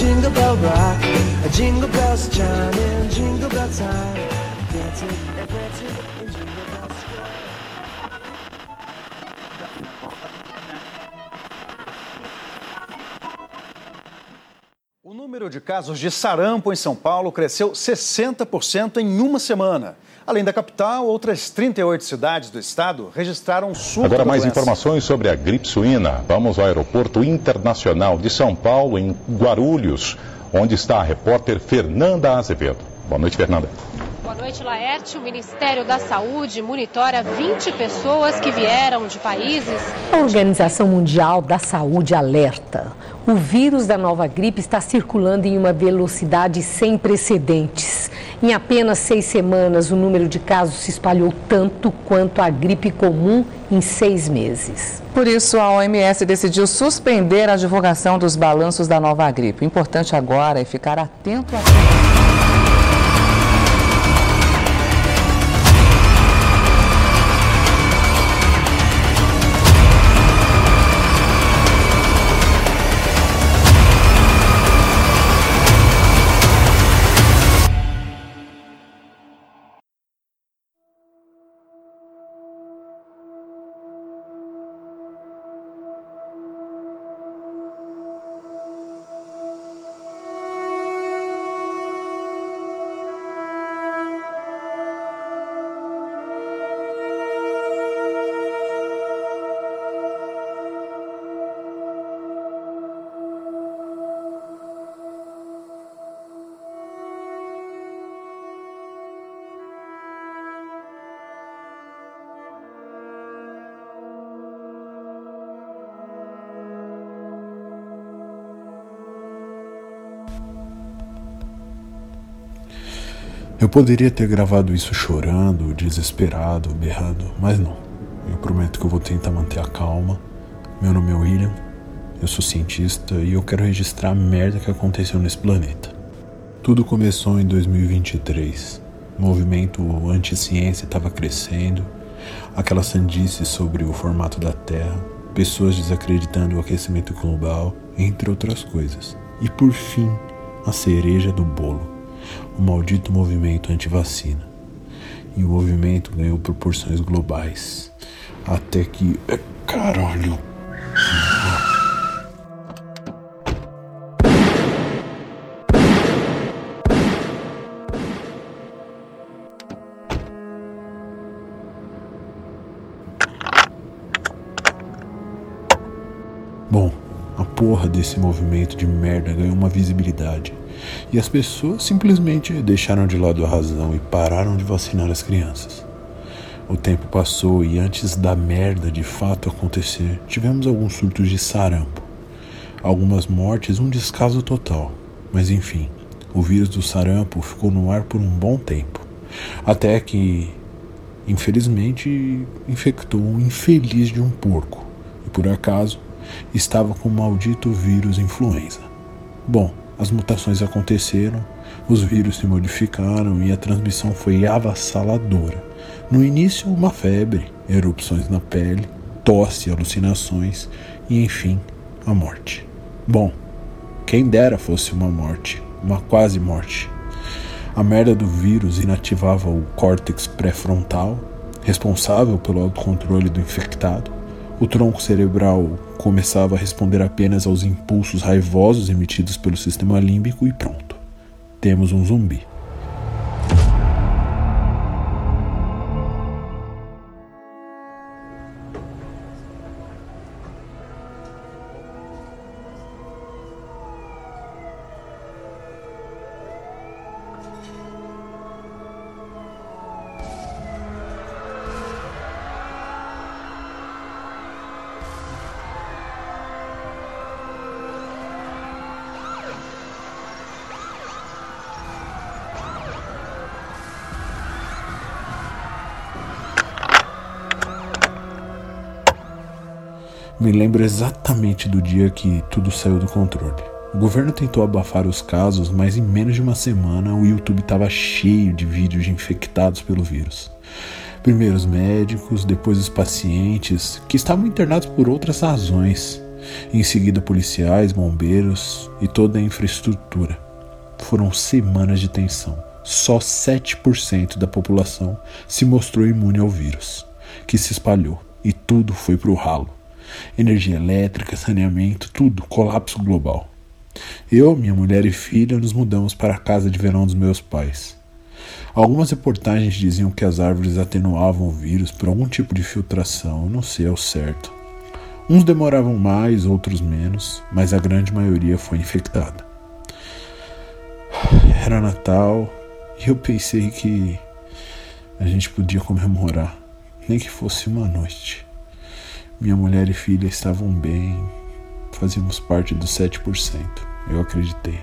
jingle bell rock, jingle bells chiming, jingle bell time, dancing and prancing in jingle bell. O número de casos de sarampo em São Paulo cresceu 60% em uma semana. Além da capital, outras 38 cidades do estado registraram surto Agora mais informações sobre a gripe suína. Vamos ao Aeroporto Internacional de São Paulo, em Guarulhos, onde está a repórter Fernanda Azevedo. Boa noite, Fernanda. Boa noite, Laerte. O Ministério da Saúde monitora 20 pessoas que vieram de países. A Organização Mundial da Saúde alerta. O vírus da nova gripe está circulando em uma velocidade sem precedentes. Em apenas seis semanas, o número de casos se espalhou tanto quanto a gripe comum em seis meses. Por isso, a OMS decidiu suspender a divulgação dos balanços da nova gripe. O importante agora é ficar atento a. Eu poderia ter gravado isso chorando, desesperado, berrando, mas não. Eu prometo que eu vou tentar manter a calma. Meu nome é William, eu sou cientista e eu quero registrar a merda que aconteceu nesse planeta. Tudo começou em 2023. O movimento anti-ciência estava crescendo, aquela sandice sobre o formato da Terra, pessoas desacreditando o aquecimento global, entre outras coisas. E por fim, a cereja do bolo o maldito movimento anti-vacina. E o movimento ganhou proporções globais. Até que. é, Caralho! Porra desse movimento de merda ganhou uma visibilidade. E as pessoas simplesmente deixaram de lado a razão e pararam de vacinar as crianças. O tempo passou e antes da merda de fato acontecer, tivemos alguns surtos de sarampo. Algumas mortes, um descaso total. Mas enfim, o vírus do sarampo ficou no ar por um bom tempo. Até que, infelizmente, infectou um infeliz de um porco. E por acaso, estava com o maldito vírus influenza. Bom, as mutações aconteceram, os vírus se modificaram e a transmissão foi avassaladora. No início, uma febre, erupções na pele, tosse, alucinações e, enfim, a morte. Bom, quem dera fosse uma morte, uma quase morte. A merda do vírus inativava o córtex pré-frontal, responsável pelo autocontrole do infectado. O tronco cerebral começava a responder apenas aos impulsos raivosos emitidos pelo sistema límbico e pronto. Temos um zumbi. Me lembro exatamente do dia que tudo saiu do controle. O governo tentou abafar os casos, mas em menos de uma semana o YouTube estava cheio de vídeos de infectados pelo vírus. Primeiro os médicos, depois os pacientes, que estavam internados por outras razões. Em seguida, policiais, bombeiros e toda a infraestrutura. Foram semanas de tensão. Só 7% da população se mostrou imune ao vírus, que se espalhou, e tudo foi para o ralo. Energia elétrica, saneamento, tudo, colapso global. Eu, minha mulher e filha nos mudamos para a casa de verão dos meus pais. Algumas reportagens diziam que as árvores atenuavam o vírus por algum tipo de filtração, não sei ao certo. Uns demoravam mais, outros menos, mas a grande maioria foi infectada. Era Natal e eu pensei que a gente podia comemorar, nem que fosse uma noite. Minha mulher e filha estavam bem, fazíamos parte dos 7%. Eu acreditei.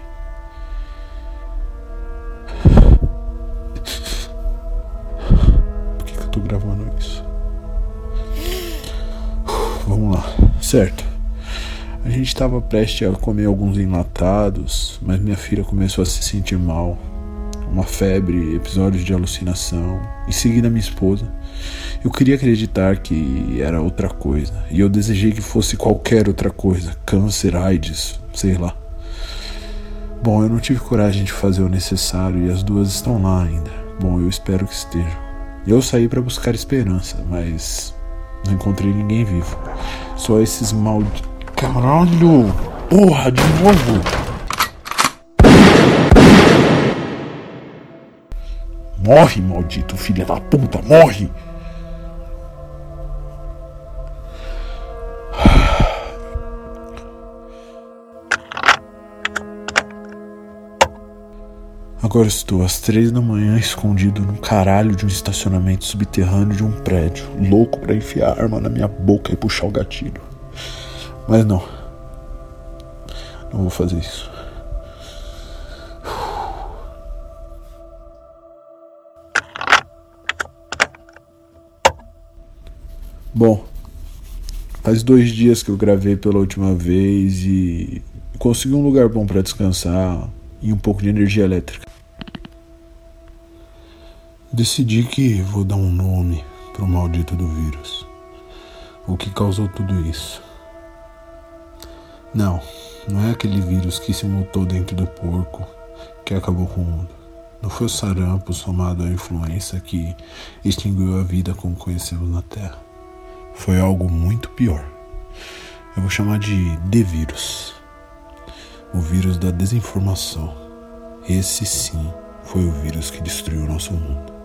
Por que, que eu tô gravando isso? Vamos lá. Certo. A gente estava prestes a comer alguns enlatados, mas minha filha começou a se sentir mal. Uma febre, episódios de alucinação. Em seguida, minha esposa. Eu queria acreditar que era outra coisa. E eu desejei que fosse qualquer outra coisa. Câncer, AIDS, sei lá. Bom, eu não tive coragem de fazer o necessário e as duas estão lá ainda. Bom, eu espero que estejam. Eu saí para buscar esperança, mas não encontrei ninguém vivo. Só esses malditos. Caralho! Porra, de novo! Morre, maldito filho da puta, morre! Agora estou às três da manhã escondido no caralho de um estacionamento subterrâneo de um prédio, louco para enfiar a arma na minha boca e puxar o gatilho. Mas não. Não vou fazer isso. Bom, faz dois dias que eu gravei pela última vez e consegui um lugar bom para descansar e um pouco de energia elétrica. Decidi que vou dar um nome para o maldito do vírus. O que causou tudo isso? Não, não é aquele vírus que se mutou dentro do porco que acabou com o mundo. Não foi o sarampo somado à influenza que extinguiu a vida como conhecemos na Terra. Foi algo muito pior. Eu vou chamar de D-vírus. O vírus da desinformação. Esse sim foi o vírus que destruiu nosso mundo.